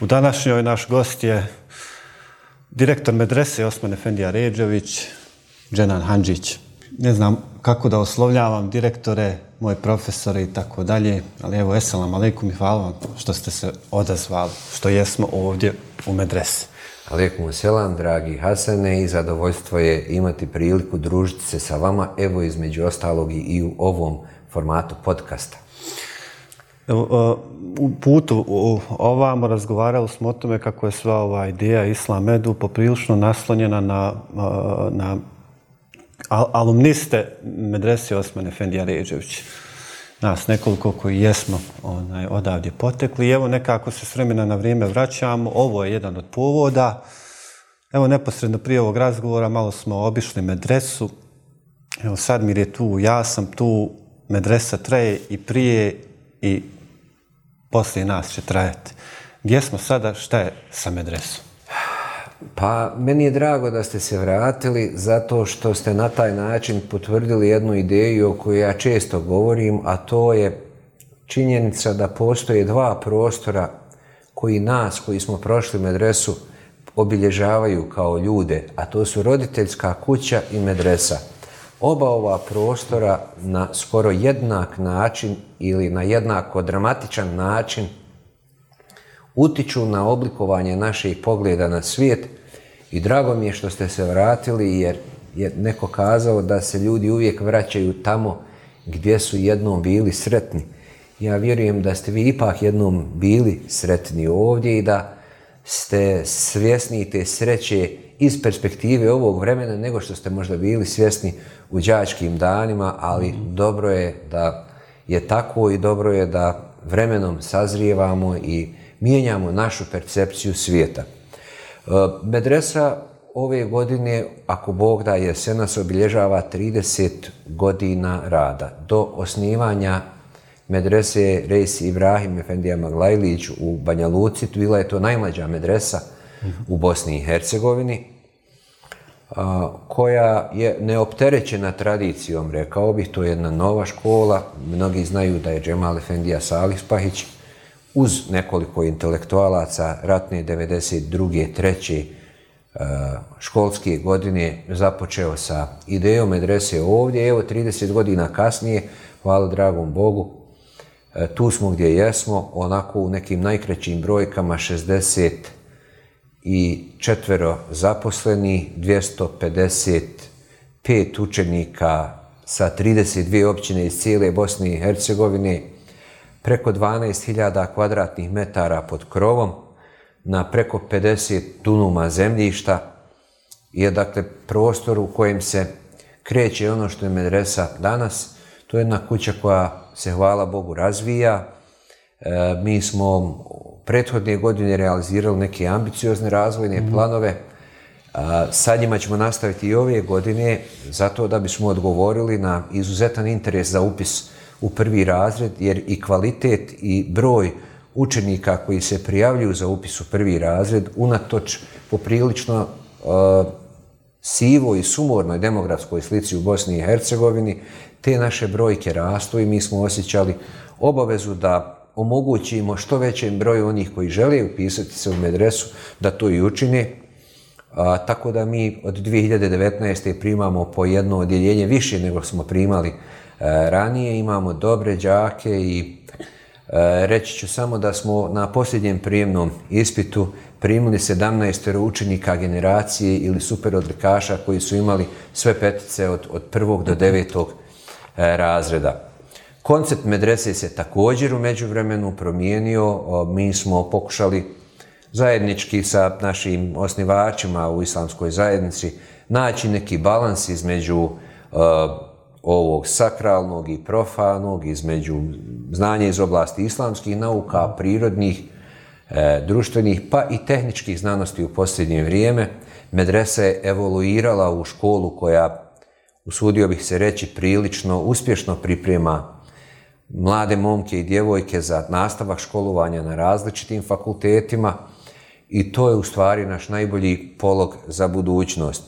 U današnjoj naš gost je direktor medrese Osman Efendija Ređević, Dženan Hanđić. Ne znam kako da oslovljavam direktore, moje profesore i tako dalje, ali evo, eselam alaikum i hvala vam što ste se odazvali, što jesmo ovdje u medrese. Alekum selam, dragi Hasane, i zadovoljstvo je imati priliku družiti se sa vama, evo između ostalog i u ovom formatu podcasta. E, u putu ovamo razgovarali smo o tome kako je sva ova ideja medu poprilično naslonjena na, e, alumniste Medresi Osman Fendija Ređević. Nas nekoliko koji jesmo odavdje potekli. evo nekako se s vremena na vrijeme vraćamo. Ovo je jedan od povoda. Evo neposredno prije ovog razgovora malo smo obišli Medresu. Evo Sadmir je tu, ja sam tu, Medresa Treje i prije i poslije nas će trajati. Gdje smo sada, šta je sa medresom? Pa, meni je drago da ste se vratili zato što ste na taj način potvrdili jednu ideju o kojoj ja često govorim, a to je činjenica da postoje dva prostora koji nas, koji smo prošli medresu, obilježavaju kao ljude, a to su roditeljska kuća i medresa oba ova prostora na skoro jednak način ili na jednako dramatičan način utiču na oblikovanje naših pogleda na svijet i drago mi je što ste se vratili jer je neko kazao da se ljudi uvijek vraćaju tamo gdje su jednom bili sretni. Ja vjerujem da ste vi ipak jednom bili sretni ovdje i da ste svjesni te sreće iz perspektive ovog vremena nego što ste možda bili svjesni u đačkim danima, ali mhm. dobro je da je tako i dobro je da vremenom sazrijevamo i mijenjamo našu percepciju svijeta. E, medresa ove godine, ako Bog da nas obilježava 30 godina rada. Do osnivanja medrese Reis Ibrahim Efendija Maglajlić u Banja Luci, bila je to najmlađa medresa mhm. u Bosni i Hercegovini koja je neopterećena tradicijom, rekao bih, to je jedna nova škola, mnogi znaju da je Džemal Efendija Salih Spahić uz nekoliko intelektualaca ratne 92. 3 školske godine započeo sa idejom medrese ovdje, evo 30 godina kasnije, hvala dragom Bogu, tu smo gdje jesmo, onako u nekim najkraćim brojkama 60 i četvero zaposleni, 255 učenika sa 32 općine iz cijele Bosne i Hercegovine, preko 12.000 kvadratnih metara pod krovom, na preko 50 tunuma zemljišta, je dakle prostor u kojem se kreće ono što je medresa danas. To je jedna kuća koja se hvala Bogu razvija. E, mi smo prethodne godine realizirali neke ambiciozne razvojne mhm. planove. A, sa njima ćemo nastaviti i ove godine zato da bismo odgovorili na izuzetan interes za upis u prvi razred, jer i kvalitet i broj učenika koji se prijavljuju za upis u prvi razred, unatoč poprilično sivoj sivo i sumornoj demografskoj slici u Bosni i Hercegovini, te naše brojke rastu i mi smo osjećali obavezu da omogućimo što većem broju onih koji žele upisati se u medresu da to i učine. A, tako da mi od 2019. primamo po jedno odjeljenje više nego smo primali e, ranije. Imamo dobre đake i e, reći ću samo da smo na posljednjem prijemnom ispitu primili 17 učenika generacije ili super odlikaša koji su imali sve petice od, od prvog do devetog e, razreda. Koncept medrese se također u međuvremenu promijenio. Mi smo pokušali zajednički sa našim osnivačima u islamskoj zajednici naći neki balans između e, ovog sakralnog i profanog, između znanja iz oblasti islamskih nauka, mhm. prirodnih, e, društvenih, pa i tehničkih znanosti u posljednje vrijeme. Medresa je evoluirala u školu koja, usudio bih se reći, prilično uspješno priprema mlade momke i djevojke za nastavak školovanja na različitim fakultetima i to je u stvari naš najbolji polog za budućnost.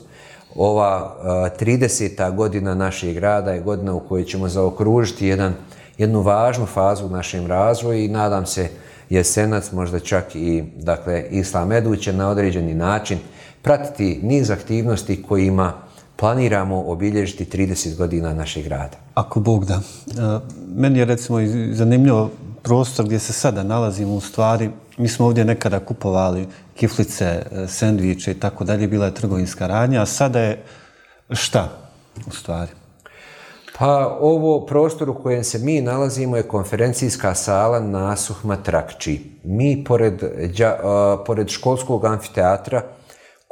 Ova 30. godina našeg rada je godina u kojoj ćemo zaokružiti jedan, jednu važnu fazu u našem razvoju i nadam se jesenac, možda čak i dakle, Islam Edu će na određeni način pratiti niz aktivnosti kojima planiramo obilježiti 30 godina našeg rada. Ako Bog da. E, meni je recimo zanimljivo prostor gdje se sada nalazimo u stvari. Mi smo ovdje nekada kupovali kiflice, e, sendviče i tako dalje. Bila je trgovinska radnja, a sada je šta u stvari? Pa ovo prostor u kojem se mi nalazimo je konferencijska sala Nasuh Matrakči. Mi pored, e, pored školskog amfiteatra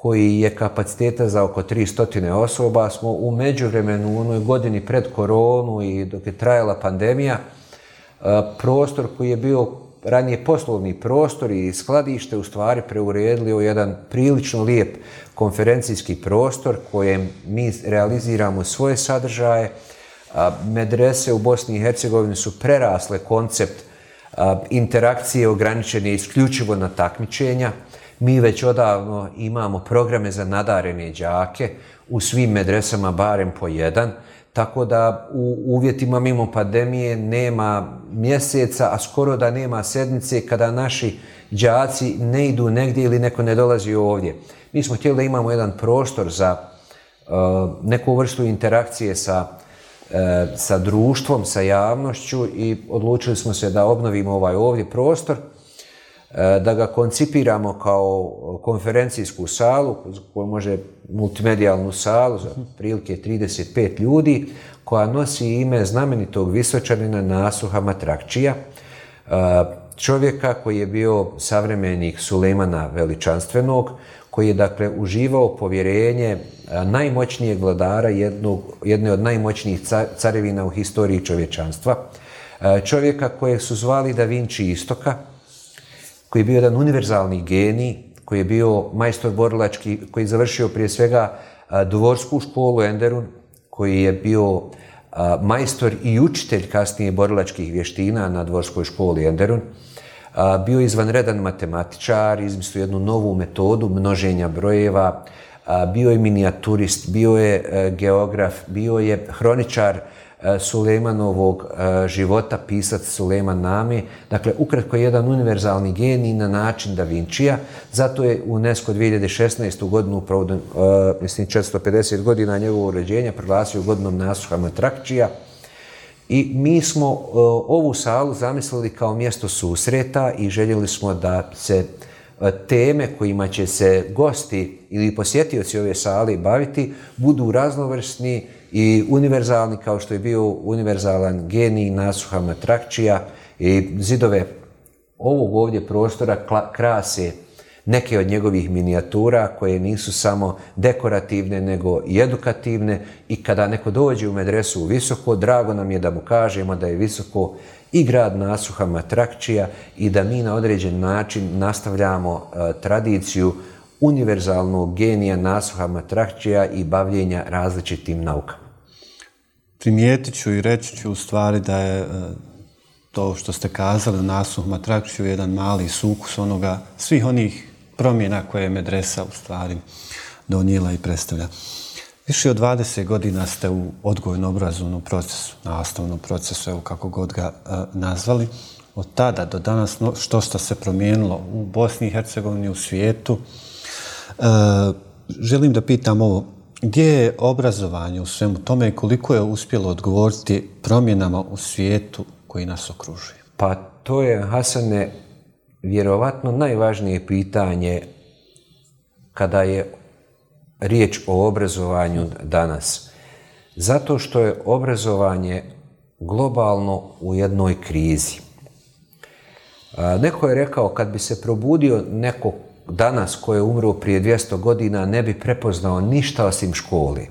koji je kapaciteta za oko 300 osoba, smo u međuvremenu u onoj godini pred koronu i dok je trajala pandemija, e, prostor koji je bio ranije poslovni prostor i skladište u stvari preuredili u jedan prilično lijep konferencijski prostor kojem mi realiziramo svoje sadržaje. E, medrese u Bosni i Hercegovini su prerasle koncept e, interakcije ograničene isključivo na takmičenja. Mi već odavno imamo programe za nadarene đake u svim medresama barem po jedan, tako da u uvjetima mimo pandemije nema mjeseca, a skoro da nema sedmice kada naši đaci ne idu negdje ili neko ne dolazi ovdje. Mi smo htjeli da imamo jedan prostor za e, neku vrstu interakcije sa e, sa društvom, sa javnošću i odlučili smo se da obnovimo ovaj ovdje prostor E, da ga koncipiramo kao e, konferencijsku salu, koju može multimedijalnu salu za prilike 35 ljudi, koja nosi ime znamenitog visočanina Nasuha Matrakčija, e, čovjeka koji je bio savremenik Sulejmana Veličanstvenog, koji je dakle uživao povjerenje najmoćnijeg vladara jedne od najmoćnijih carevina u historiji čovječanstva, čovjeka kojeg su zvali Da Vinci Istoka, koji je bio jedan univerzalni geni, koji je bio majstor borilački, koji je završio prije svega dvorsku školu Enderun, koji je bio majstor i učitelj kasnije borilačkih vještina na dvorskoj školi Enderun. bio je izvanredan matematičar, izmislio jednu novu metodu množenja brojeva, bio je minijaturist, bio je e, geograf, bio je hroničar e, Sulejmanovog e, života, pisac Sulejman Nami. Dakle, ukratko je jedan univerzalni genij na način Da Vinčija. Zato je UNESCO 2016. godinu, upravo, mislim, 450 godina njegovog uređenja, proglasio godinom nasuha Matrakčija. I mi smo ovu salu zamislili kao mjesto susreta i željeli smo da se E, teme kojima će se gosti ili posjetioci ove sale baviti budu raznovrsni i univerzalni kao što je bio univerzalan genij Nasuha Matrakčija i zidove ovog ovdje prostora krase neke od njegovih minijatura koje nisu samo dekorativne nego i edukativne i kada neko dođe u medresu u Visoko, drago nam je da mu kažemo da je Visoko i grad Nasuha Matrakčija i da mi na određen način nastavljamo e, tradiciju univerzalnog genija Nasuha Matrakčija i bavljenja različitim naukama. Primijetit ću i reći ću u stvari da je e, to što ste kazali Nasuh Matrakčiju jedan mali sukus onoga, svih onih promjena koje je medresa u stvari donijela i predstavlja. Više od 20 godina ste u odgojno-obrazovnom procesu, nastavnom procesu, evo kako god ga e, nazvali. Od tada do danas što se promijenilo u Bosni i Hercegovini, u svijetu. E, želim da pitam ovo, gdje je obrazovanje u svemu tome i koliko je uspjelo odgovoriti promjenama u svijetu koji nas okružuje? Pa to je, Hasane, vjerovatno najvažnije pitanje kada je riječ o obrazovanju danas? Zato što je obrazovanje globalno u jednoj krizi. Neko je rekao kad bi se probudio neko danas koji je umro prije 200 godina ne bi prepoznao ništa osim školi.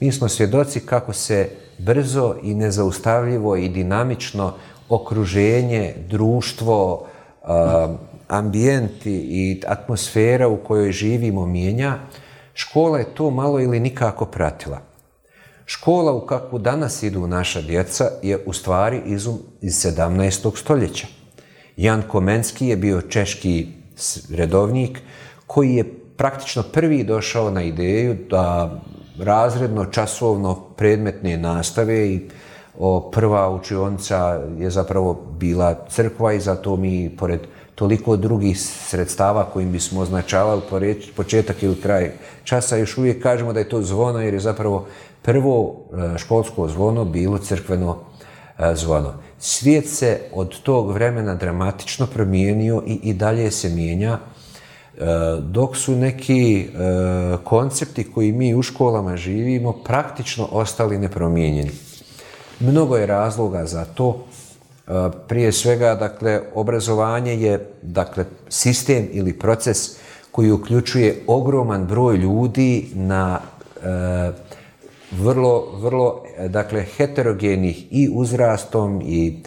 Mi smo svjedoci kako se brzo i nezaustavljivo i dinamično okruženje, društvo, ambijenti i atmosfera u kojoj živimo mijenja Škola je to malo ili nikako pratila. Škola u kakvu danas idu naša djeca je u stvari izum iz 17. stoljeća. Jan Komenski je bio češki redovnik koji je praktično prvi došao na ideju da razredno časovno predmetne nastave i prva učionica je zapravo bila crkva i zato mi pored toliko drugih sredstava kojim bismo označavali početak ili kraj časa, još uvijek kažemo da je to zvono jer je zapravo prvo e, školsko zvono bilo crkveno e, zvono. Svijet se od tog vremena dramatično promijenio i, i dalje se mijenja e, dok su neki koncepti koji mi u školama živimo praktično ostali nepromijenjeni. Mnogo je razloga za to, prije svega, dakle, obrazovanje je, dakle, sistem ili proces koji uključuje ogroman broj ljudi na eh, vrlo, vrlo, eh, dakle, heterogenih i uzrastom i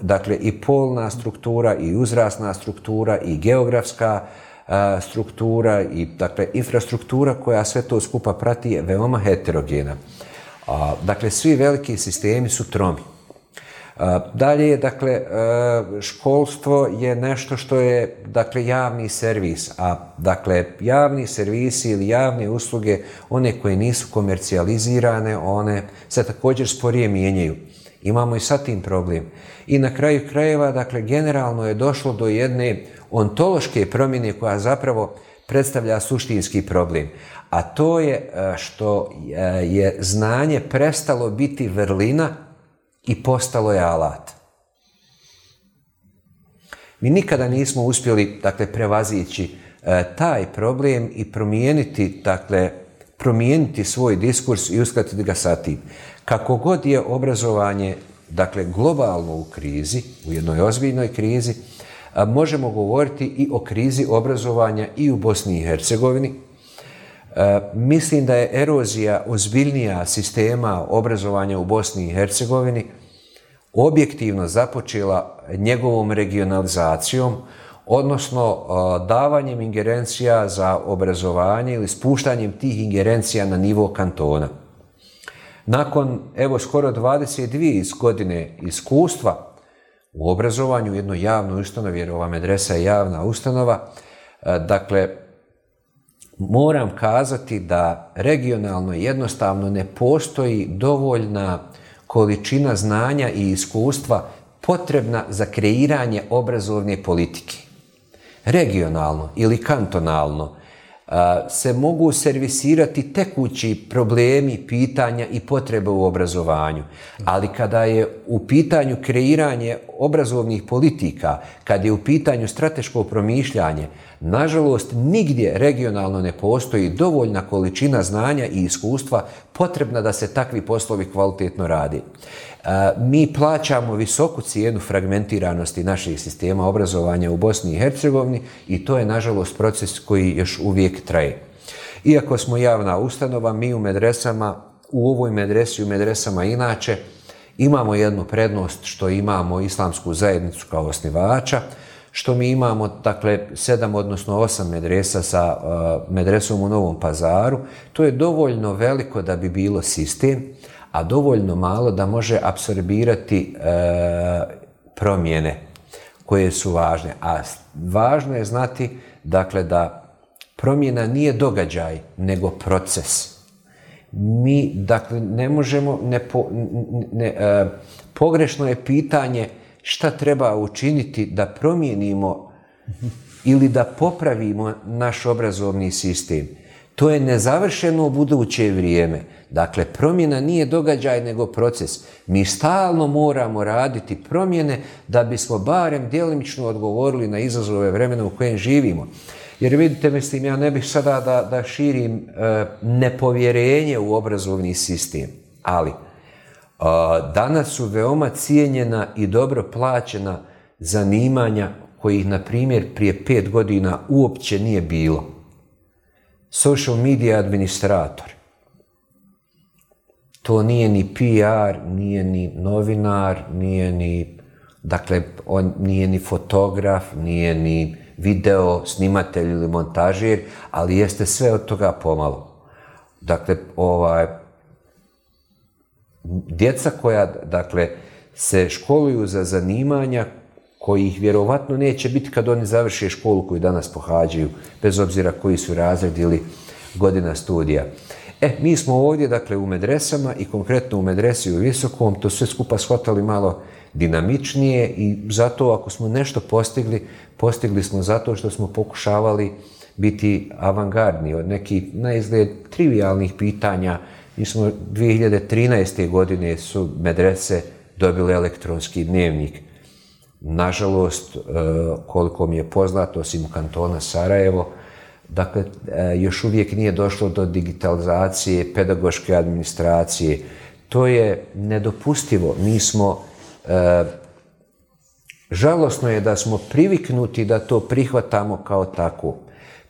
dakle i polna struktura i uzrasna struktura i geografska eh, struktura i dakle infrastruktura koja sve to skupa prati je veoma heterogena. dakle, svi veliki sistemi su tromi. Dalje, dakle, e, školstvo je nešto što je, dakle, javni servis, a, dakle, javni servisi ili javne usluge, one koje nisu komercijalizirane, one se također sporije mijenjaju. Imamo i sa tim problem. I na kraju krajeva, dakle, generalno je došlo do jedne ontološke promjene koja zapravo predstavlja suštinski problem. A to je e, što e, je znanje prestalo biti vrlina i postalo je alat. Mi nikada nismo uspjeli dakle, prevazići e, taj problem i promijeniti, dakle, promijeniti svoj diskurs i uskladiti ga sa tim. Kako god je obrazovanje dakle, globalno u krizi, u jednoj ozbiljnoj krizi, e, možemo govoriti i o krizi obrazovanja i u Bosni i Hercegovini. E, mislim da je erozija ozbiljnija sistema obrazovanja u Bosni i Hercegovini objektivno započela njegovom regionalizacijom, odnosno davanjem ingerencija za obrazovanje ili spuštanjem tih ingerencija na nivo kantona. Nakon, evo, skoro 22 godine iskustva u obrazovanju, jednoj javnoj ustanovi, jer ova medresa je javna ustanova, dakle, moram kazati da regionalno jednostavno ne postoji dovoljna količina znanja i iskustva potrebna za kreiranje obrazovne politike. Regionalno ili kantonalno se mogu servisirati tekući problemi, pitanja i potrebe u obrazovanju. Ali kada je u pitanju kreiranje obrazovnih politika, kada je u pitanju strateško promišljanje, nažalost nigdje regionalno ne postoji dovoljna količina znanja i iskustva potrebna da se takvi poslovi kvalitetno radi. Mi plaćamo visoku cijenu fragmentiranosti naših sistema obrazovanja u Bosni i Hercegovini i to je nažalost proces koji još uvijek traje. Iako smo javna ustanova, mi u medresama, u ovoj medresi, u medresama inače, imamo jednu prednost što imamo islamsku zajednicu kao osnivača, što mi imamo dakle sedam odnosno osam medresa sa medresom u Novom Pazaru, to je dovoljno veliko da bi bilo sistem a dovoljno malo da može apsorbirati e, promjene koje su važne. A važno je znati dakle, da promjena nije događaj, nego proces. Mi, dakle, ne možemo, ne, e, pogrešno je pitanje šta treba učiniti da promijenimo ili da popravimo naš obrazovni sistem. To je nezavršeno buduće vrijeme. Dakle, promjena nije događaj nego proces. Mi stalno moramo raditi promjene da bismo barem djelimično odgovorili na izazove vremena u kojem živimo. Jer vidite, mislim, ja ne bih sada da, da širim e, nepovjerenje u obrazovni sistem, ali e, danas su veoma cijenjena i dobro plaćena zanimanja kojih, na primjer, prije pet godina uopće nije bilo social media administrator. To nije ni PR, nije ni novinar, nije ni, dakle, on nije ni fotograf, nije ni video snimatelj ili montažir, ali jeste sve od toga pomalo. Dakle, ovaj, djeca koja, dakle, se školuju za zanimanja kojih vjerovatno neće biti kad oni završe školu koju danas pohađaju, bez obzira koji su razred ili godina studija. E, mi smo ovdje, dakle, u medresama i konkretno u medresi u Visokom to sve skupa shvatali malo dinamičnije i zato ako smo nešto postigli, postigli smo zato što smo pokušavali biti avangardni od nekih najizgled izgled trivialnih pitanja. Mi smo 2013. godine su medrese dobile elektronski dnevnik. Nažalost, e, koliko mi je poznato, osim kantona Sarajevo, dakle, e, još uvijek nije došlo do digitalizacije, pedagoške administracije. To je nedopustivo. Mi smo, e, žalosno je da smo priviknuti da to prihvatamo kao tako.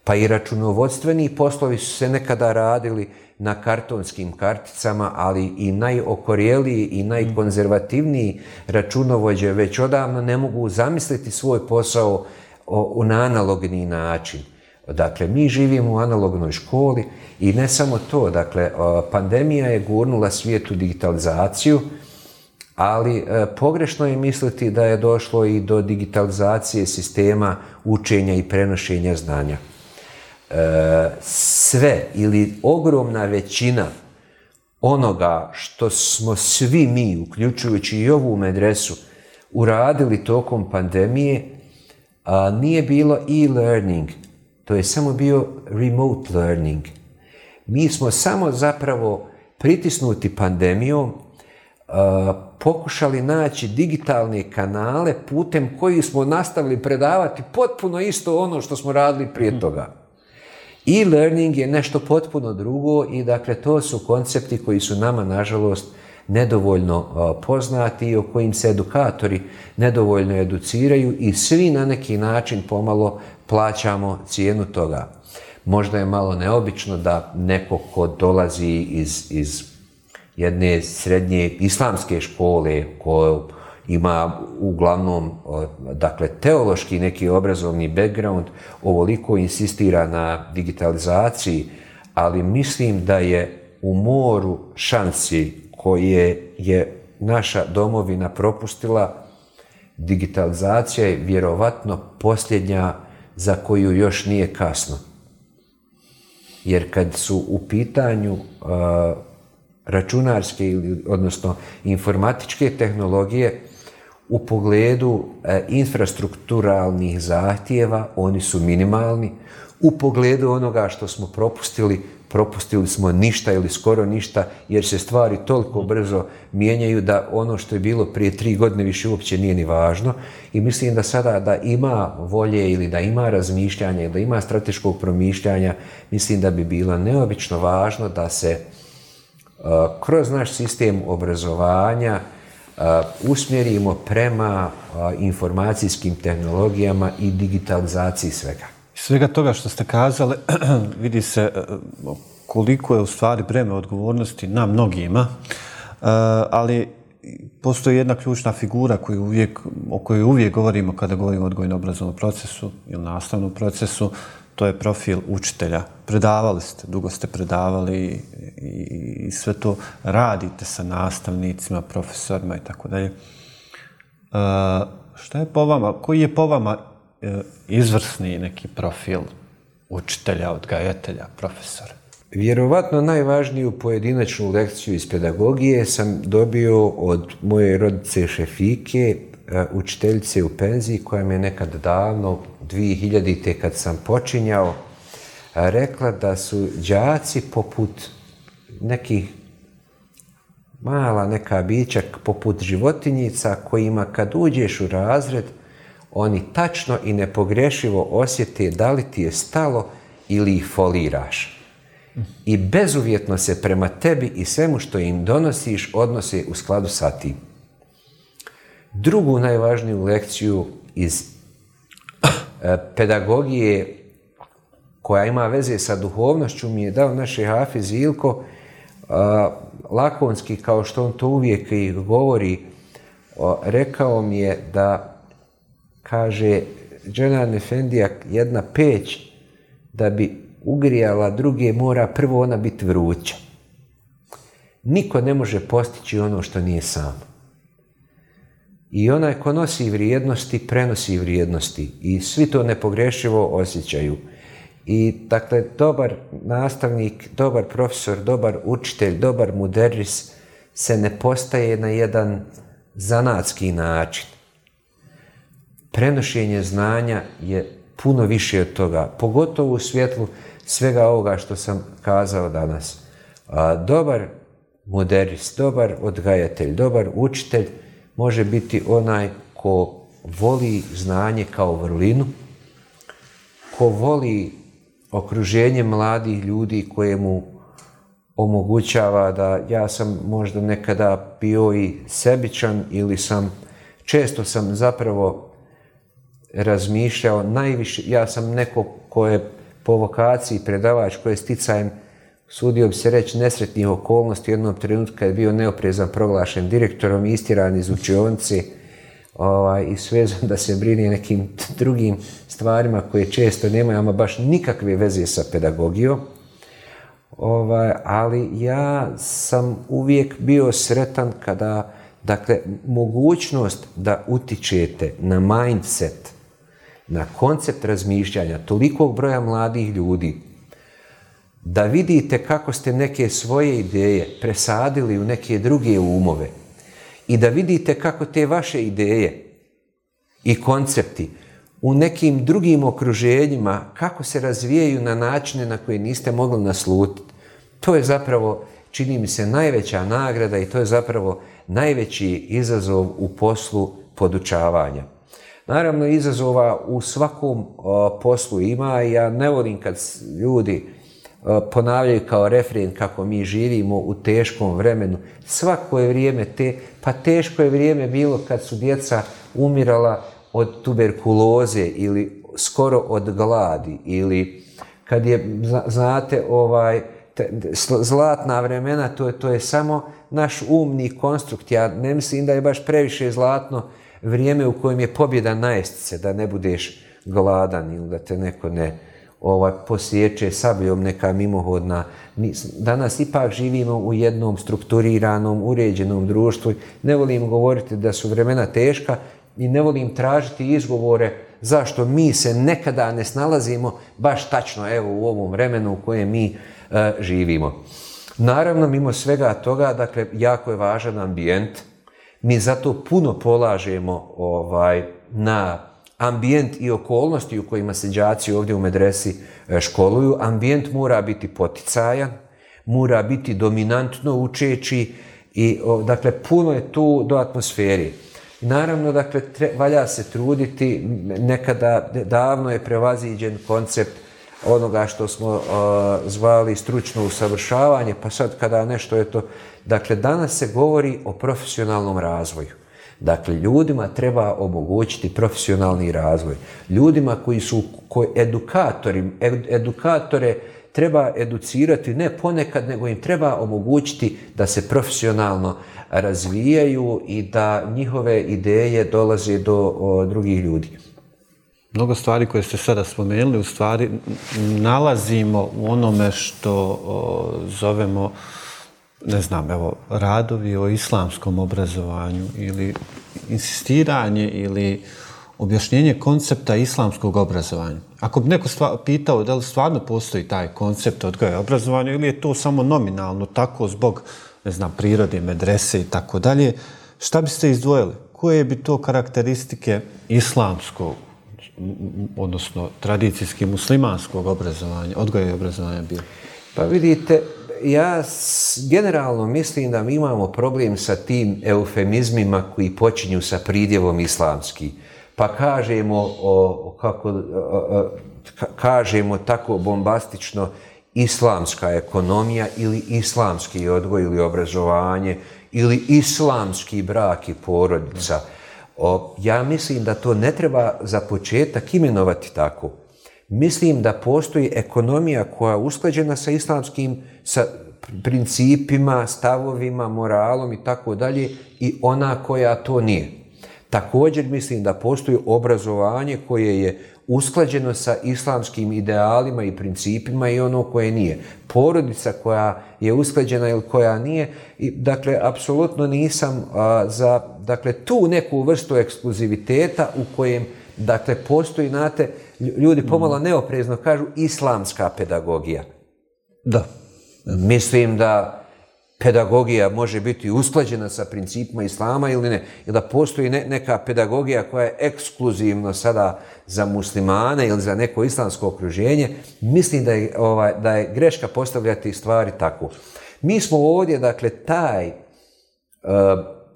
Pa i računovodstveni poslovi su se nekada radili na kartonskim karticama, ali i najokorijeliji i najkonzervativniji računovođe već odavno ne mogu zamisliti svoj posao na analogni način. Dakle, mi živimo u analognoj školi i ne samo to, dakle, pandemija je gurnula svijetu digitalizaciju, ali e, pogrešno je misliti da je došlo i do digitalizacije sistema učenja i prenošenja znanja sve ili ogromna većina onoga što smo svi mi, uključujući i ovu medresu, uradili tokom pandemije, a nije bilo e-learning, to je samo bio remote learning. Mi smo samo zapravo pritisnuti pandemijom, pokušali naći digitalne kanale putem koji smo nastavili predavati potpuno isto ono što smo radili prije mhm. toga. E-learning je nešto potpuno drugo i dakle to su koncepti koji su nama nažalost nedovoljno uh, poznati i o kojim se edukatori nedovoljno educiraju i svi na neki način pomalo plaćamo cijenu toga. Možda je malo neobično da neko ko dolazi iz, jedne srednje islamske škole, ko ima uglavnom dakle teološki neki obrazovni background, ovoliko insistira na digitalizaciji, ali mislim da je u moru šansi koje je naša domovina propustila, digitalizacija je vjerovatno posljednja za koju još nije kasno. Jer kad su u pitanju računarske, odnosno informatičke tehnologije, u pogledu e, infrastrukturalnih zahtjeva, oni su minimalni. U pogledu onoga što smo propustili, propustili smo ništa ili skoro ništa, jer se stvari toliko brzo mijenjaju da ono što je bilo prije tri godine više uopće nije ni važno. I mislim da sada da ima volje ili da ima razmišljanja ili da ima strateškog promišljanja, mislim da bi bilo neobično važno da se e, kroz naš sistem obrazovanja usmjerimo prema informacijskim tehnologijama i digitalizaciji svega. Svega toga što ste kazali, vidi se e, koliko je u stvari breme odgovornosti na mnogima, e, ali postoji jedna ključna figura o kojoj uvijek govorimo kada govorimo o odgojno-obrazovnom procesu ili nastavnom procesu, to je profil učitelja. Predavali ste, dugo ste predavali i, sve to radite sa nastavnicima, profesorima i tako dalje. E, šta je po vama, koji je po vama e, izvrsni neki profil učitelja, odgajatelja, profesora? Vjerovatno najvažniju pojedinačnu lekciju iz pedagogije sam dobio od moje rodice Šefike Eh, učiteljice u penziji koja mi je nekad davno, 2000-te kad sam počinjao, eh, rekla da su đaci poput nekih mala neka bića poput životinjica kojima kad uđeš u razred oni tačno i nepogrešivo osjete da li ti je stalo ili ih foliraš. I bezuvjetno se prema tebi i svemu što im donosiš odnose u skladu sa tim drugu najvažniju lekciju iz eh, pedagogije koja ima veze sa duhovnošću mi je dao naš Hafiz Ilko eh, lakonski kao što on to uvijek i govori rekao mi je da kaže Dženan jedna peć da bi ugrijala druge mora prvo ona biti vruća. Niko ne može postići ono što nije samo. I onaj ko nosi vrijednosti, prenosi vrijednosti. I svi to nepogrešivo osjećaju. I dakle, dobar nastavnik, dobar profesor, dobar učitelj, dobar muderis se ne postaje na jedan zanatski način. Prenošenje znanja je puno više od toga, pogotovo u svjetlu svega ovoga što sam kazao danas. dobar moderis, dobar odgajatelj, dobar učitelj može biti onaj ko voli znanje kao vrlinu, ko voli okruženje mladih ljudi koje mu omogućava da ja sam možda nekada bio i sebičan ili sam, često sam zapravo razmišljao najviše, ja sam neko ko je po vokaciji predavač, ko je sticajem Sudio bi se reći nesretnih okolnosti, jednog trenutka je bio neoprezan proglašen direktorom, istiran iz učionice ovaj, i svezom da se brine nekim drugim stvarima koje često nemaju, ama baš nikakve veze sa pedagogijom. Ovaj, ali ja sam uvijek bio sretan kada, dakle, mogućnost da utičete na mindset, na koncept razmišljanja tolikog broja mladih ljudi, da vidite kako ste neke svoje ideje presadili u neke druge umove i da vidite kako te vaše ideje i koncepti u nekim drugim okruženjima kako se razvijaju na načine na koje niste mogli naslutiti. To je zapravo, čini mi se, najveća nagrada i to je zapravo najveći izazov u poslu podučavanja. Naravno, izazova u svakom poslu ima. i Ja ne volim kad ljudi E, ponavljaju kao refren kako mi živimo u teškom vremenu. Svako je vrijeme te, pa teško je vrijeme bilo kad su djeca umirala od tuberkuloze ili skoro od gladi ili kad je, znate, ovaj, zlatna vremena, to je, to je samo naš umni konstrukt. Ja ne mislim da je baš previše zlatno vrijeme u kojem je pobjeda na da ne budeš gladan ili da te neko ne, ovaj, posjeće sabljom neka mimohodna. Danas ipak živimo u jednom strukturiranom, uređenom društvu. Ne volim govoriti da su vremena teška i ne volim tražiti izgovore zašto mi se nekada ne snalazimo baš tačno evo u ovom vremenu u kojem mi e, živimo. Naravno, mimo svega toga, dakle, jako je važan ambijent. Mi zato puno polažemo ovaj, na ambijent i okolnosti u kojima se đaci ovdje u medresi e, školuju, ambijent mora biti poticajan, mora biti dominantno učeći i dakle puno je tu do atmosferi. Naravno, dakle, valja se truditi, nekada davno je prevaziđen koncept onoga što smo e, zvali stručno usavršavanje, pa sad kada nešto je to... Dakle, danas se govori o profesionalnom razvoju. Dakle, ljudima treba omogućiti profesionalni razvoj. Ljudima koji su koji edukatori, edukatore treba educirati ne ponekad, nego im treba omogućiti da se profesionalno razvijaju i da njihove ideje dolaze do drugih ljudi. Mnogo stvari koje ste sada spomenuli, u stvari nalazimo u onome što zovemo ne znam, evo, radovi o islamskom obrazovanju ili insistiranje ili objašnjenje koncepta islamskog obrazovanja. Ako bi neko stva, pitao da li stvarno postoji taj koncept odgoja obrazovanja ili je to samo nominalno tako zbog, ne znam, prirode, medrese i tako dalje, šta biste izdvojili? Koje bi to karakteristike islamskog, odnosno tradicijski muslimanskog obrazovanja, odgoja i obrazovanja bilo? Pa vidite, ja generalno mislim da mi imamo problem sa tim eufemizmima koji počinju sa pridjevom islamski. Pa kažemo, o, kako, kažemo tako bombastično islamska ekonomija ili islamski odgoj ili obrazovanje ili islamski brak i porodica. ja mislim da to ne treba za početak imenovati tako. Mislim da postoji ekonomija koja je usklađena sa islamskim, sa principima, stavovima, moralom i tako dalje i ona koja to nije. Također mislim da postoji obrazovanje koje je usklađeno sa islamskim idealima i principima i ono koje nije. Porodica koja je usklađena ili koja nije, i, dakle, apsolutno nisam za dakle, tu neku vrstu ekskluziviteta u kojem Dakle, postoji, znate, ljudi pomalo mhm. neoprezno kažu islamska pedagogija. Da. Mislim da pedagogija može biti usklađena sa principima islama ili ne. Ili da postoji neka pedagogija koja je ekskluzivno sada za muslimane ili za neko islamsko okruženje. Mislim da je, ovaj, greška postavljati stvari tako. Mi smo ovdje, dakle, taj eh,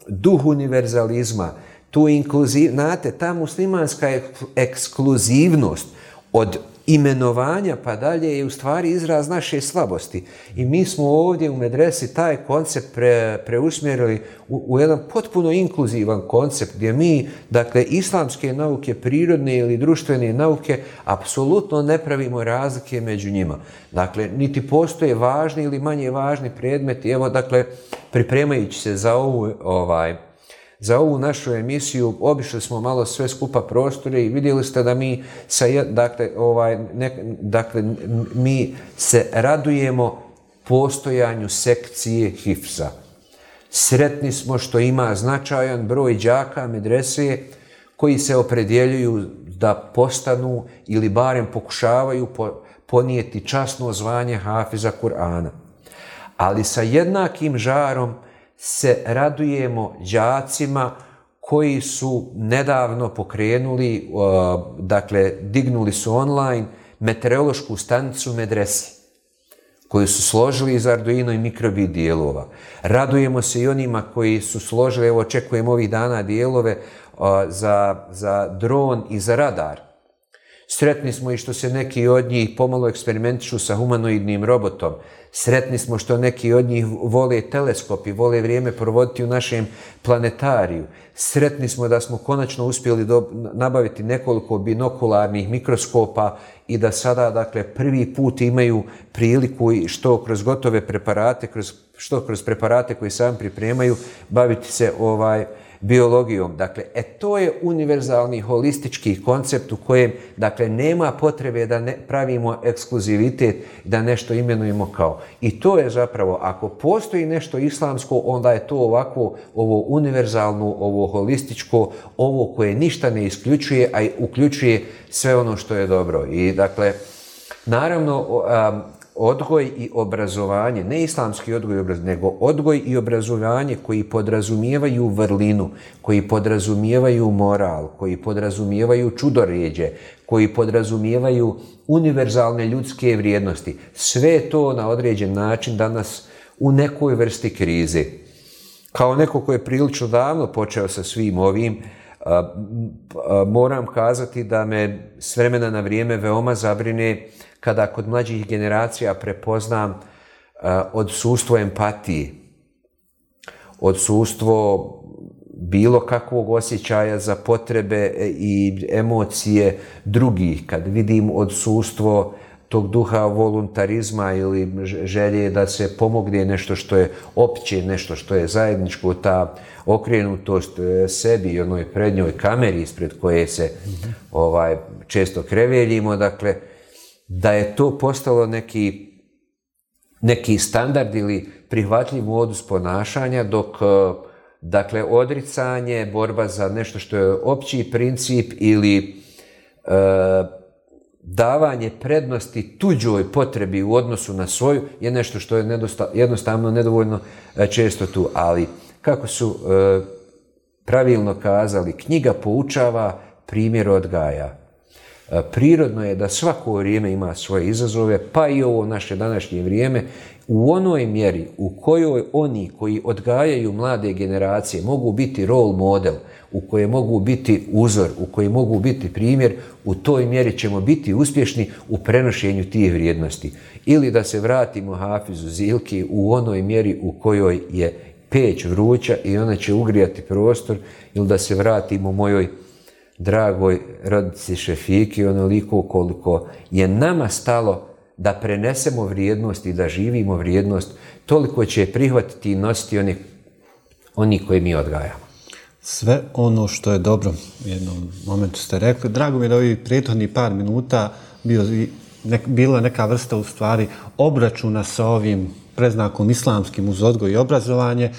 duh univerzalizma, tu inkluziv, znate, ta muslimanska ekskluzivnost od imenovanja pa dalje je u stvari izraz naše slabosti. I mi smo ovdje u medresi taj koncept preusmjerili u, jedan potpuno inkluzivan koncept gdje mi, dakle, islamske nauke, prirodne ili društvene nauke, apsolutno ne pravimo razlike među njima. Dakle, niti postoje važni ili manje važni predmeti. Evo, dakle, pripremajući se za ovu ovaj, za ovu našu emisiju obišli smo malo sve skupa prostore i vidjeli ste da mi sa dakle, ovaj, dakle, mi se radujemo postojanju sekcije HIFSA. Sretni smo što ima značajan broj đaka medrese koji se opredjeljuju da postanu ili barem pokušavaju ponijeti časno zvanje Hafiza Kur'ana. Ali sa jednakim žarom se radujemo đacima koji su nedavno pokrenuli, e, dakle, dignuli su online meteorološku stanicu medresi koju su složili iz Arduino i mikrobit dijelova. Radujemo se i onima koji su složili, evo očekujemo ovih dana dijelove e, za, za dron i za radar Sretni smo i što se neki od njih pomalo eksperimentišu sa humanoidnim robotom. Sretni smo što neki od njih vole teleskop i vole vrijeme provoditi u našem planetariju. Sretni smo da smo konačno uspjeli nabaviti nekoliko binokularnih mikroskopa i da sada dakle prvi put imaju priliku što kroz gotove preparate, kroz, što kroz preparate koji sam pripremaju, baviti se ovaj biologijom. Dakle, e to je univerzalni holistički koncept u kojem dakle, nema potrebe da ne pravimo ekskluzivitet, da nešto imenujemo kao. I to je zapravo, ako postoji nešto islamsko, onda je to ovako, ovo univerzalno, ovo holističko, ovo koje ništa ne isključuje, a uključuje sve ono što je dobro. I dakle, Naravno, odgoj i obrazovanje, ne islamski odgoj i obrazovanje, nego odgoj i obrazovanje koji podrazumijevaju vrlinu, koji podrazumijevaju moral, koji podrazumijevaju čudoređe, koji podrazumijevaju univerzalne ljudske vrijednosti. Sve to na određen način danas u nekoj vrsti krize. Kao neko ko je prilično davno počeo sa svim ovim, Moram kazati da me s vremena na vrijeme veoma zabrine kada kod mlađih generacija prepoznam odsustvo empatije. odsustvo bilo kakvog osjećaja za potrebe e, i emocije drugih, kad vidim odsustvo tog duha voluntarizma ili želje da se pomogne nešto što je opće, nešto što je zajedničko, ta okrenutost e, sebi i onoj prednjoj kameri ispred koje se mhm. ovaj, često kreveljimo, dakle, da je to postalo neki, neki standard ili prihvatljiv modus ponašanja, dok e, dakle, odricanje, borba za nešto što je opći princip ili e, davanje prednosti tuđoj potrebi u odnosu na svoju je nešto što je jednostavno nedovoljno e, često tu. Ali kako su e, pravilno kazali, knjiga poučava, primjer odgaja. Gaja. E, prirodno je da svako vrijeme ima svoje izazove, pa i ovo naše današnje vrijeme u onoj mjeri u kojoj oni koji odgajaju mlade generacije mogu biti role model, u kojoj mogu biti uzor, u kojoj mogu biti primjer, u toj mjeri ćemo biti uspješni u prenošenju tih vrijednosti. Ili da se vratimo Hafizu Zilke u onoj mjeri u kojoj je peć vruća i ona će ugrijati prostor, ili da se vratimo mojoj dragoj radici Šefiki onoliko koliko je nama stalo da prenesemo vrijednost i da živimo vrijednost, toliko će prihvatiti i nositi oni, oni koji mi odgajamo. Sve ono što je dobro, u jednom momentu ste rekli, drago mi je da ovih prethodnih par minuta bilo bila neka vrsta u stvari obračuna sa ovim preznakom islamskim uz odgoj i obrazovanje. E,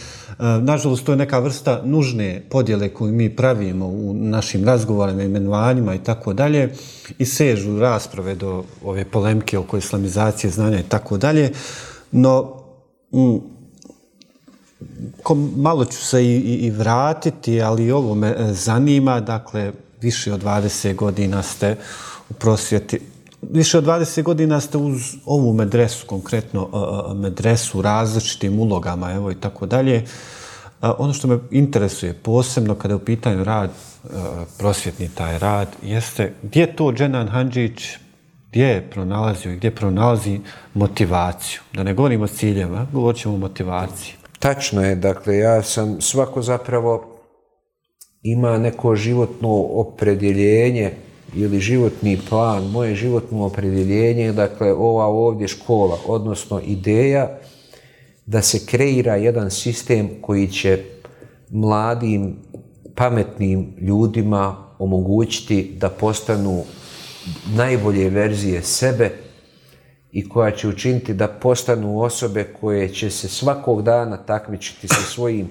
nažalost, to je neka vrsta nužne podjele koju mi pravimo u našim razgovorima, imenovanjima i tako dalje i sežu rasprave do ove polemke oko islamizacije znanja i tako dalje. No, malo ću se i, i vratiti, ali ovo me zanima. Dakle, više od 20 godina ste u prosvjeti više od 20 godina ste uz ovu medresu, konkretno e, e, medresu različitim ulogama, evo i tako dalje. E, ono što me interesuje posebno kada je u pitanju rad, prosvjetni taj rad, jeste gdje to Dženan Hanđić gdje je pronalazio i gdje pronalazi motivaciju. Da ne govorimo o ciljevima, govorit ćemo o motivaciji. Tačno je, dakle, ja sam svako zapravo ima neko životno opredjeljenje ili životni plan, moje životno opredjeljenje, dakle ova ovdje škola, odnosno ideja da se kreira jedan sistem koji će mladim, pametnim ljudima omogućiti da postanu najbolje verzije sebe i koja će učiniti da postanu osobe koje će se svakog dana takmičiti sa svojim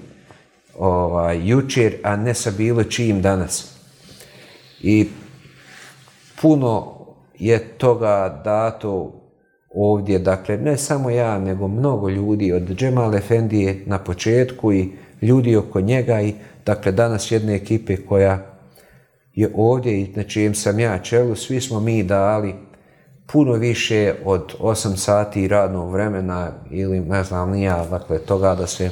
ovaj, jučer, a ne sa bilo čijim danas. I puno je toga dato ovdje, dakle, ne samo ja, nego mnogo ljudi od Džemal Efendije na početku i ljudi oko njega i, dakle, danas jedne ekipe koja je ovdje i na čijem sam ja čelu, svi smo mi dali puno više od 8 sati radnog vremena ili ne znam ni ja, dakle, toga da se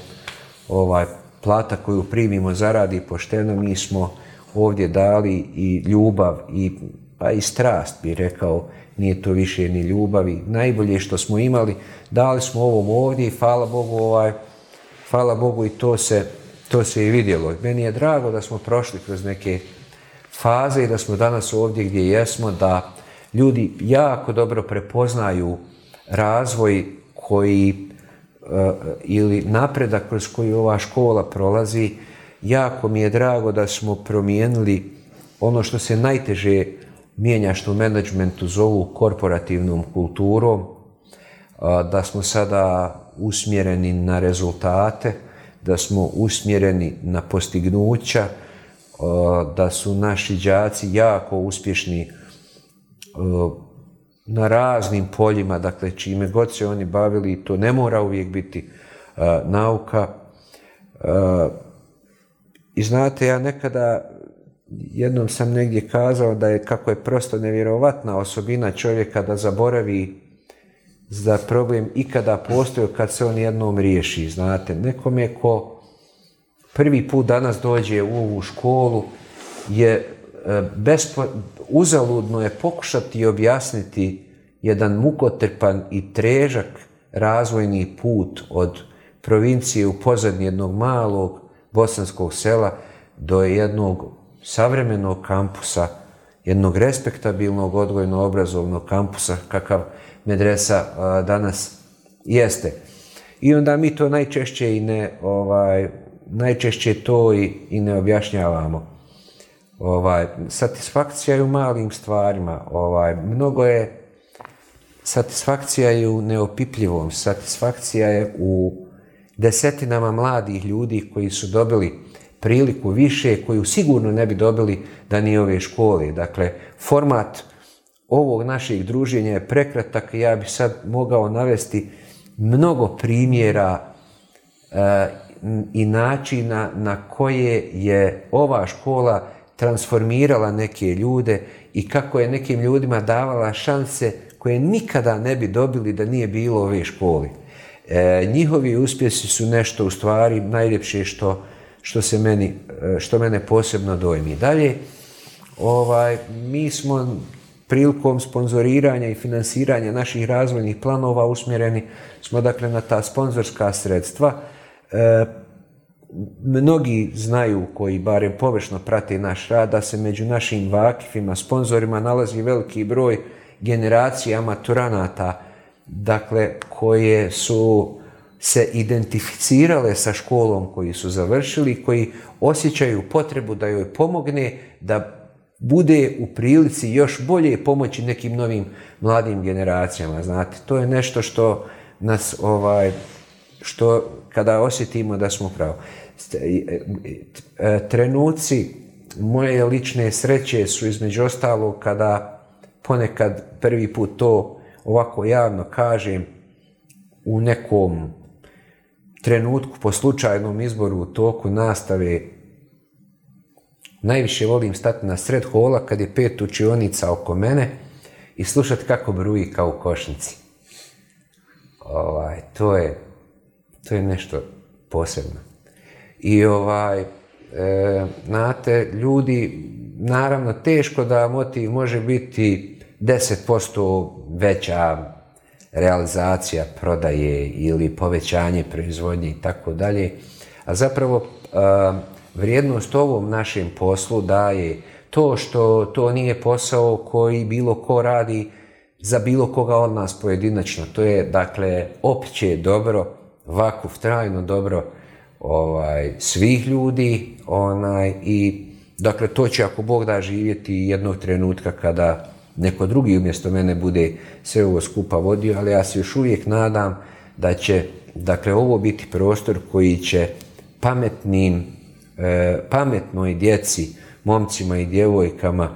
ovaj, plata koju primimo zaradi pošteno, mi smo ovdje dali i ljubav i pa i strast bi rekao, nije to više ni ljubavi. Najbolje što smo imali, dali smo ovom ovdje i hvala Bogu, ovaj, hvala Bogu i to se, to se i vidjelo. Meni je drago da smo prošli kroz neke faze i da smo danas ovdje gdje jesmo, da ljudi jako dobro prepoznaju razvoj koji e, ili napredak kroz koji ova škola prolazi. Jako mi je drago da smo promijenili ono što se najteže mijenja što u menadžmentu zovu korporativnom kulturom, da smo sada usmjereni na rezultate, da smo usmjereni na postignuća, da su naši đaci jako uspješni na raznim poljima, dakle čime god se oni bavili, to ne mora uvijek biti nauka. I znate, ja nekada jednom sam negdje kazao da je kako je prosto nevjerovatna osobina čovjeka da zaboravi da problem ikada postoji kad se on jednom riješi, znate. Nekom je ko prvi put danas dođe u ovu školu je e, uzaludno je pokušati objasniti jedan mukotrpan i trežak razvojni put od provincije u pozadnji jednog malog bosanskog sela do jednog savremenog kampusa, jednog respektabilnog odgojno-obrazovnog kampusa, kakav medresa danas jeste. I onda mi to najčešće i ne, ovaj, najčešće to i, ne objašnjavamo. Ovaj, satisfakcija je u malim stvarima. Ovaj, mnogo je satisfakcija je u neopipljivom, satisfakcija je u desetinama mladih ljudi koji su dobili priliku više koju sigurno ne bi dobili da nije ove škole. Dakle, format ovog našeg druženja je prekratak i ja bi sad mogao navesti mnogo primjera e, i načina na koje je ova škola transformirala neke ljude i kako je nekim ljudima davala šanse koje nikada ne bi dobili da nije bilo ove škole. E, njihovi uspjesi su nešto u stvari najljepše što što, se meni, što mene posebno dojmi. Dalje, ovaj, mi smo prilikom sponzoriranja i finansiranja naših razvojnih planova usmjereni smo dakle na ta sponzorska sredstva. E, mnogi znaju koji barem površno prate naš rad da se među našim vakifima, sponzorima nalazi veliki broj generacija maturanata dakle koje su se identificirale sa školom koji su završili, koji osjećaju potrebu da joj pomogne, da bude u prilici još bolje pomoći nekim novim mladim generacijama. Znate, to je nešto što nas, ovaj, što kada osjetimo da smo pravo. E, e, trenuci moje lične sreće su između ostalog kada ponekad prvi put to ovako javno kažem u nekom trenutku po slučajnom izboru u toku nastave najviše volim stati na sred hola kad je pet učionica oko mene i slušati kako bruji kao u košnici. Ovaj, to je, to je nešto posebno. I ovaj, znate, e, ljudi, naravno, teško da motiv može biti 10% veća, realizacija prodaje ili povećanje proizvodnje i tako dalje. A zapravo vrijednost ovom našem poslu daje to što to nije posao koji bilo ko radi za bilo koga od nas pojedinačno. To je, dakle, opće dobro, vakuf, trajno dobro ovaj, svih ljudi onaj, i dakle to će ako Bog da živjeti jednog trenutka kada neko drugi umjesto mene bude sve ovo skupa vodio, ali ja se još uvijek nadam da će dakle, ovo biti prostor koji će pametnim, e, pametnoj djeci, momcima i djevojkama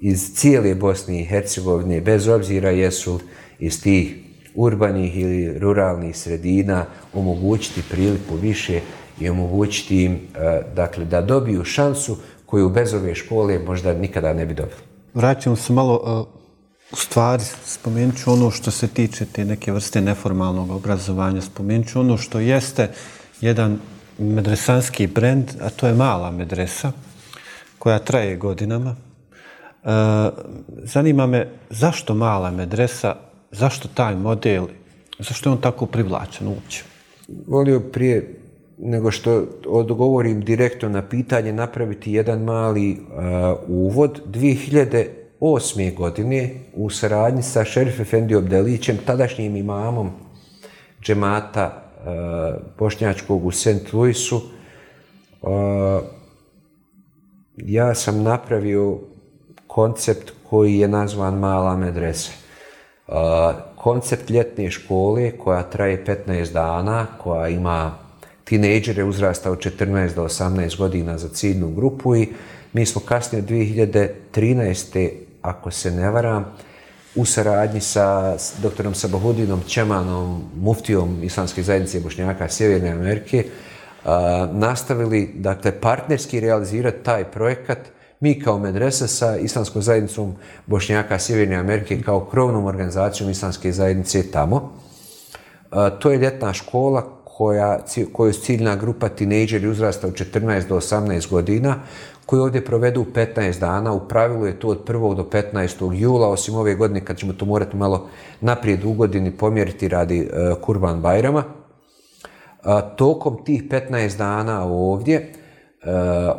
iz cijele Bosne i Hercegovine, bez obzira jesu iz tih urbanih ili ruralnih sredina, omogućiti priliku više i omogućiti im e, dakle, da dobiju šansu koju bez ove škole možda nikada ne bi dobili. Vraćam se malo e, u stvari, spomenut ću ono što se tiče te neke vrste neformalnog obrazovanja, spomenut ću ono što jeste jedan medresanski brend, a to je mala medresa koja traje godinama. E, zanima me zašto mala medresa, zašto taj model, zašto je on tako privlačen uopće? Volio prije nego što odgovorim direktno na pitanje, napraviti jedan mali e, uvod. 2008. godine u saradnji sa šerif Efendi Obdelićem, tadašnjim imamom džemata e, Bošnjačkog u St. Louisu, e, ja sam napravio koncept koji je nazvan Mala medrese. Koncept ljetne škole koja traje 15 dana, koja ima tinejdžere uzrasta od 14 do 18 godina za ciljnu grupu i mi smo kasnije 2013. ako se ne varam, u saradnji sa doktorom Sabahudinom Čemanom, muftijom Islamske zajednice Bošnjaka Sjeverne Amerike, nastavili, dakle, partnerski realizirati taj projekat mi kao medresa sa Islamskom zajednicom Bošnjaka Sjeverne Amerike kao krovnom organizacijom Islamske zajednice tamo. to je ljetna škola koja, je ciljna grupa tinejdžeri uzrasta od 14 do 18 godina, koji ovdje provedu 15 dana. U pravilu je to od 1. do 15. jula, osim ove godine kad ćemo to morati malo naprijed u godini pomjeriti radi e, Kurban Bajrama. E, tokom tih 15 dana ovdje e,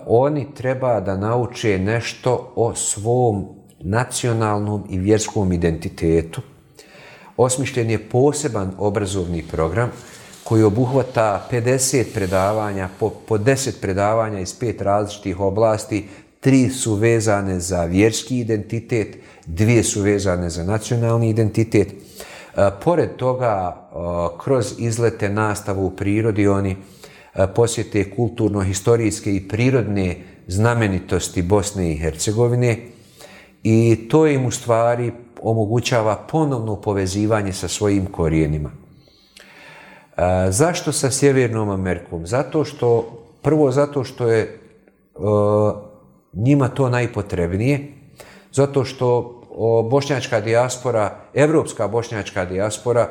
oni treba da nauče nešto o svom nacionalnom i vjerskom identitetu. Osmišljen je poseban obrazovni program koji obuhvata 50 predavanja, po, deset 10 predavanja iz pet različitih oblasti, tri su vezane za vjerski identitet, dvije su vezane za nacionalni identitet. E, pored toga, e, kroz izlete nastavu u prirodi, oni e, posjete kulturno-historijske i prirodne znamenitosti Bosne i Hercegovine i to im u stvari omogućava ponovno povezivanje sa svojim korijenima. Zašto sa Sjevernom Amerikom? Zato što, prvo zato što je njima to najpotrebnije, zato što bošnjačka dijaspora, evropska bošnjačka dijaspora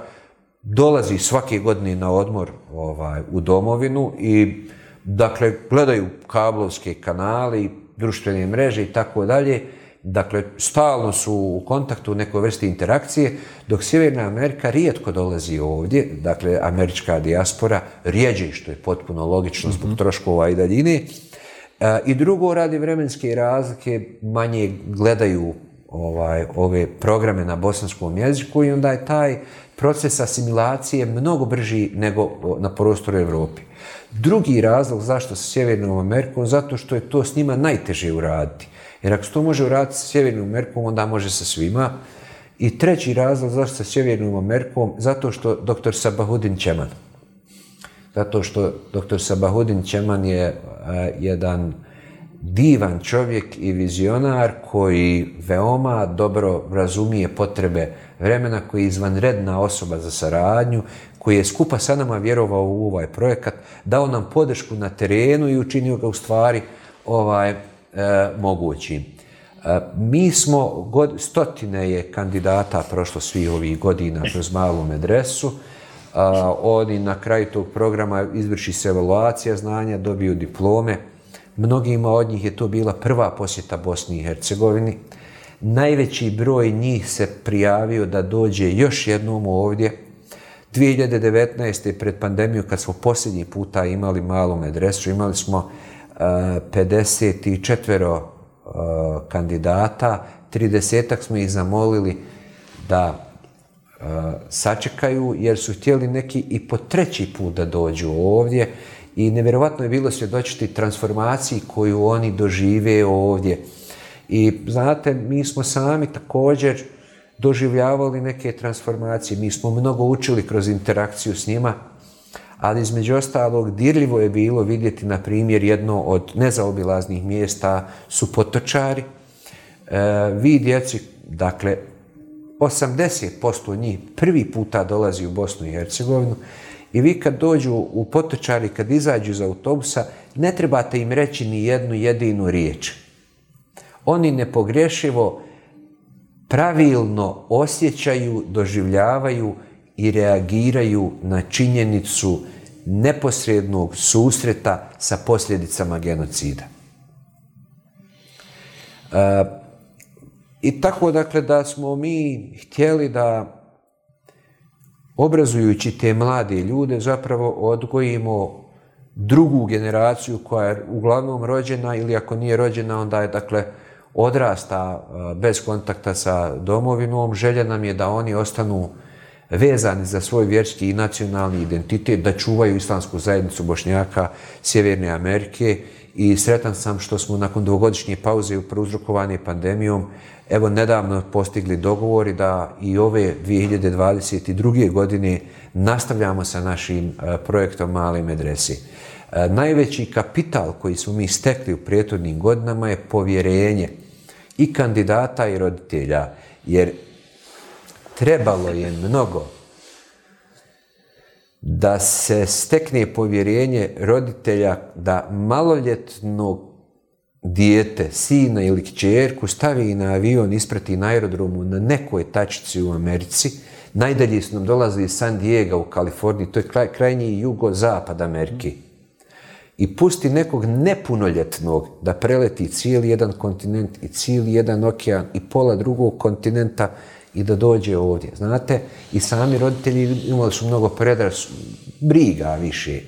dolazi svake godine na odmor ovaj, u domovinu i dakle gledaju kablovske kanale društvene mreže i tako dalje Dakle, stalno su u kontaktu u nekoj vrsti interakcije, dok Sjeverna Amerika rijetko dolazi ovdje, dakle, američka dijaspora, rijeđe, što je potpuno logično zbog mhm. troškova i daljine. E, I drugo, radi vremenske razlike, manje gledaju ovaj, ove programe na bosanskom jeziku i onda je taj proces asimilacije mnogo brži nego na prostoru Europi. Drugi razlog zašto sa Sjevernom Amerikom, zato što je to s njima najteže uraditi. Jer ako se to može uraditi sa Sjevernom Amerikom, onda može sa svima. I treći razlog zašto sa Sjevernom Amerikom, zato što dr. Sabahudin Čeman. Zato što dr. Sabahudin Čeman je e, jedan divan čovjek i vizionar koji veoma dobro razumije potrebe vremena, koji je izvanredna osoba za saradnju, koji je skupa sa nama vjerovao u ovaj projekat, dao nam podršku na terenu i učinio ga u stvari ovaj, E, mogući. E, mi smo, stotine je kandidata prošlo svih ovih godina kroz malu medresu, e, oni na kraju tog programa izvrši se evaluacija znanja, dobiju diplome. Mnogima od njih je to bila prva posjeta Bosni i Hercegovini. Najveći broj njih se prijavio da dođe još jednom ovdje. 2019. pred pandemiju kad smo posljednji puta imali malu medresu, imali smo 54 e, kandidata, 30 smo ih zamolili da e, sačekaju jer su htjeli neki i po treći put da dođu ovdje i nevjerojatno je bilo svjedočiti transformaciji koju oni dožive ovdje. I znate, mi smo sami također doživljavali neke transformacije, mi smo mnogo učili kroz interakciju s njima, ali između ostalog dirljivo je bilo vidjeti, na primjer, jedno od nezaobilaznih mjesta su potočari. E, vi djeci, dakle, 80% njih prvi puta dolazi u Bosnu i Hercegovinu i vi kad dođu u potočari, kad izađu iz autobusa, ne trebate im reći ni jednu jedinu riječ. Oni nepogrešivo pravilno osjećaju, doživljavaju i reagiraju na činjenicu neposrednog susreta sa posljedicama genocida. E, I tako, dakle, da smo mi htjeli da obrazujući te mlade ljude zapravo odgojimo drugu generaciju koja je uglavnom rođena ili ako nije rođena onda je dakle odrasta e, bez kontakta sa domovinom. Želja nam je da oni ostanu vezani za svoj vjerski i nacionalni identitet, da čuvaju islamsku zajednicu Bošnjaka Sjeverne Amerike i sretan sam što smo nakon dvogodišnje pauze prouzrokovane pandemijom evo nedavno postigli dogovori da i ove 2022. godine nastavljamo sa našim e, projektom Male medresi. E, najveći kapital koji smo mi stekli u prethodnim godinama je povjerenje i kandidata i roditelja, jer trebalo je mnogo da se stekne povjerenje roditelja da maloljetno dijete, sina ili kćerku stavi na avion, isprati na aerodromu na nekoj tačici u Americi. Najdalje su nam dolazi iz San Diego u Kaliforniji, to je krajnji jugo-zapad Amerike. I pusti nekog nepunoljetnog da preleti cijeli jedan kontinent i cijeli jedan okean i pola drugog kontinenta i da dođe ovdje. Znate, i sami roditelji imali su mnogo predras, briga više.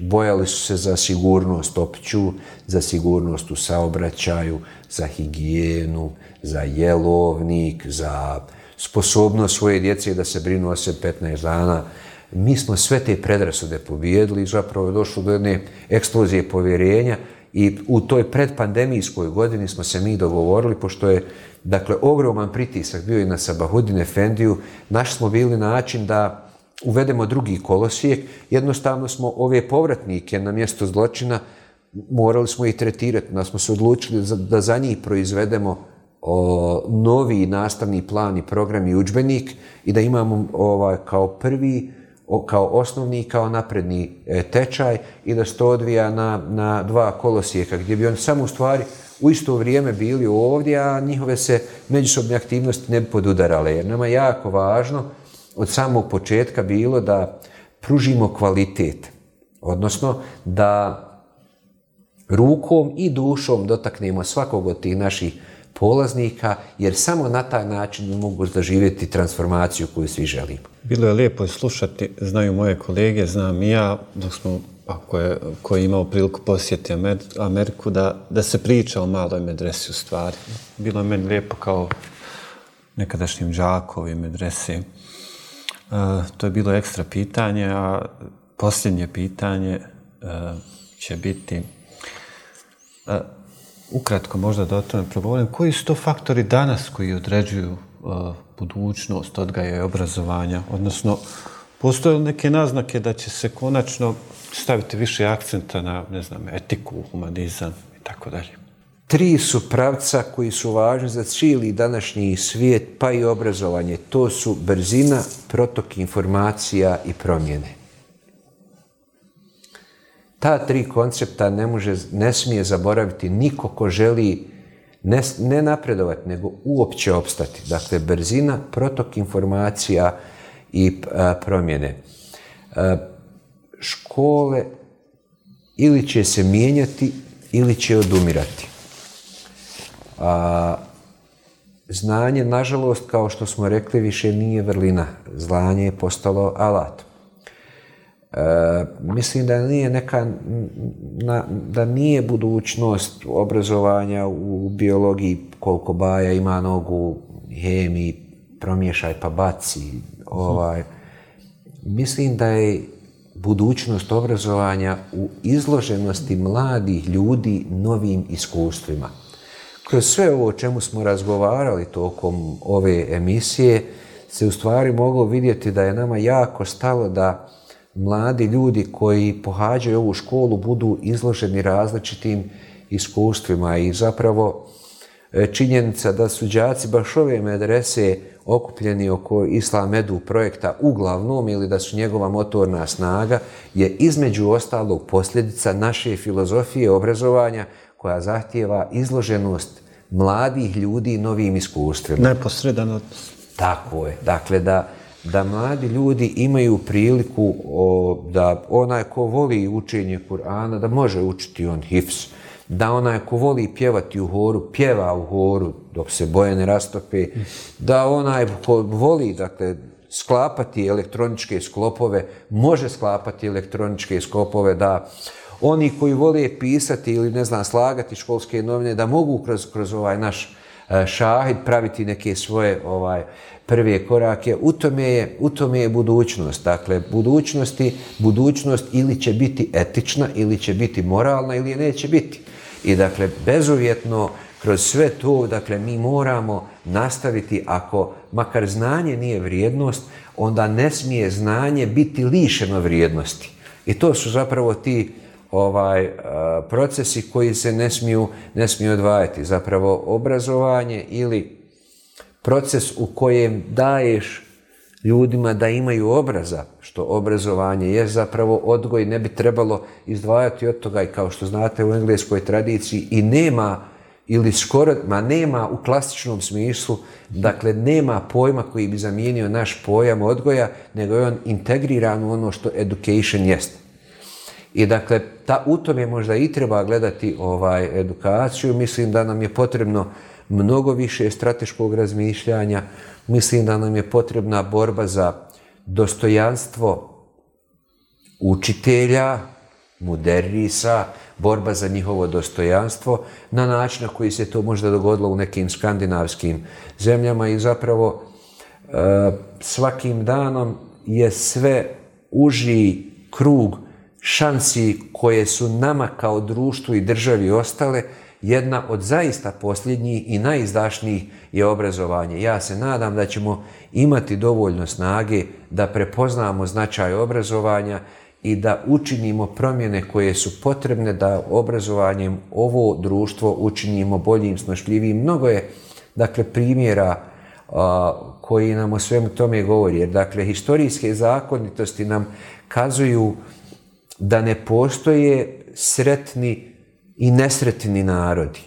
Bojali su se za sigurnost opću, za sigurnost u saobraćaju, za higijenu, za jelovnik, za sposobnost svoje djece da se brinu o se 15 dana. Mi smo sve te predrasude pobijedili i zapravo je došlo do jedne eksplozije povjerenja i u toj predpandemijskoj godini smo se mi dogovorili, pošto je Dakle, ogroman pritisak bio je na Sabahudin Efendiju. Naš smo bili način da uvedemo drugi kolosijek. Jednostavno smo ove povratnike na mjesto zločina morali smo ih tretirati. Da smo se odlučili da za njih proizvedemo novi nastavni plan i program i udžbenik i da imamo ovaj, kao prvi kao osnovni i kao napredni e, tečaj i da se to odvija na, na dva kolosijeka gdje bi oni samo u stvari u isto vrijeme bili ovdje, a njihove se međusobne aktivnosti ne bi podudarale. Jer nama je jako važno od samog početka bilo da pružimo kvalitet, odnosno da rukom i dušom dotaknemo svakog od tih naših polaznika, jer samo na taj način mogu zaživjeti transformaciju koju svi želimo. Bilo je lijepo slušati, znaju moje kolege, znam i ja, dok smo ako pa, je, imao priliku posjeti Ameriku, da, da se priča o maloj medresi u stvari. Bilo je meni lijepo kao nekadašnjim džakovi medresi. E, to je bilo ekstra pitanje, a posljednje pitanje e, će biti e, ukratko možda da o tome progovorim, koji su to faktori danas koji određuju uh, budućnost odgaja i obrazovanja? Odnosno, postoje li neke naznake da će se konačno staviti više akcenta na, ne znam, etiku, humanizam i tako dalje? Tri su pravca koji su važni za cijeli današnji svijet, pa i obrazovanje. To su brzina, protok informacija i promjene. Ta tri koncepta ne, može, ne smije zaboraviti niko ko želi ne, napredovati, nego uopće opstati. Dakle, brzina, protok informacija i promjene. E, škole ili će se mijenjati ili će odumirati. A, znanje, nažalost, kao što smo rekli, više nije vrlina. Znanje je postalo alat. E, mislim da nije neka, da nije budućnost obrazovanja u biologiji koliko baja ima nogu, hemi, promješaj pa baci. Ovaj. Mislim da je budućnost obrazovanja u izloženosti mladih ljudi novim iskustvima. Kroz sve ovo o čemu smo razgovarali tokom ove emisije se u stvari moglo vidjeti da je nama jako stalo da mladi ljudi koji pohađaju ovu školu budu izloženi različitim iskustvima i zapravo e, činjenica da su đaci baš ove medrese okupljeni oko Islam projekta uglavnom ili da su njegova motorna snaga je između ostalog posljedica naše filozofije obrazovanja koja zahtijeva izloženost mladih ljudi novim iskustvima. Neposredan Tako je. Dakle, da da mladi ljudi imaju priliku da onaj ko voli učenje Kur'ana, da može učiti on hifs, da onaj ko voli pjevati u horu, pjeva u horu dok se boje ne rastope, da onaj ko voli dakle, sklapati elektroničke sklopove, može sklapati elektroničke sklopove, da oni koji vole pisati ili ne znam slagati školske novine, da mogu kroz, kroz ovaj naš E, šahid, praviti neke svoje ovaj, prve korake. U tome, je, u tome je budućnost. Dakle, budućnosti, budućnost ili će biti etična, ili će biti moralna, ili neće biti. I dakle, bezuvjetno, kroz sve to, dakle, mi moramo nastaviti, ako makar znanje nije vrijednost, onda ne smije znanje biti lišeno vrijednosti. I to su zapravo ti ovaj e, procesi koji se ne smiju, ne smiju odvajati. Zapravo obrazovanje ili proces u kojem daješ ljudima da imaju obraza, što obrazovanje je zapravo odgoj, ne bi trebalo izdvajati od toga i kao što znate u engleskoj tradiciji i nema ili skoro, ma nema u klasičnom smislu, dakle nema pojma koji bi zamijenio naš pojam odgoja, nego je on integriran u ono što education jeste. I dakle, ta, u tom je možda i treba gledati ovaj edukaciju. Mislim da nam je potrebno mnogo više strateškog razmišljanja. Mislim da nam je potrebna borba za dostojanstvo učitelja, modernisa, borba za njihovo dostojanstvo na način na koji se to možda dogodilo u nekim skandinavskim zemljama i zapravo e, svakim danom je sve uži krug šansi koje su nama kao društvu i državi ostale, jedna od zaista posljednjih i najizdašnijih je obrazovanje. Ja se nadam da ćemo imati dovoljno snage da prepoznamo značaj obrazovanja i da učinimo promjene koje su potrebne da obrazovanjem ovo društvo učinimo boljim, snošljivim. Mnogo je dakle primjera koji nam o svemu tome govori. Jer dakle, historijske zakonitosti nam kazuju da ne postoje sretni i nesretni narodi.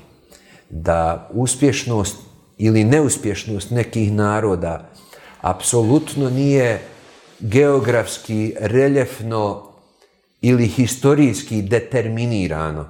Da uspješnost ili neuspješnost nekih naroda apsolutno nije geografski, reljefno ili historijski determinirano,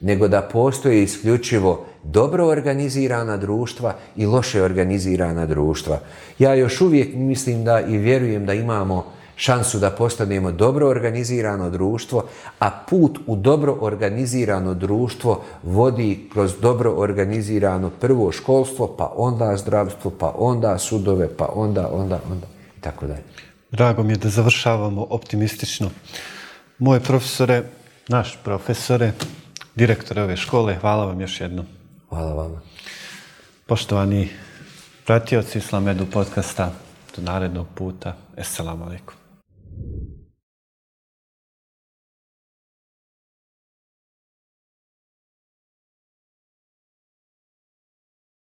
nego da postoje isključivo dobro organizirana društva i loše organizirana društva. Ja još uvijek mislim da i vjerujem da imamo šansu da postanemo dobro organizirano društvo, a put u dobro organizirano društvo vodi kroz dobro organizirano prvo školstvo, pa onda zdravstvo, pa onda sudove, pa onda, onda, onda i tako dalje. Drago mi je da završavamo optimistično. Moje profesore, naš profesore, direktore ove škole, hvala vam još jednom. Hvala vam. Poštovani pratioci Islamedu podcasta, do narednog puta. Esselamu alaikum.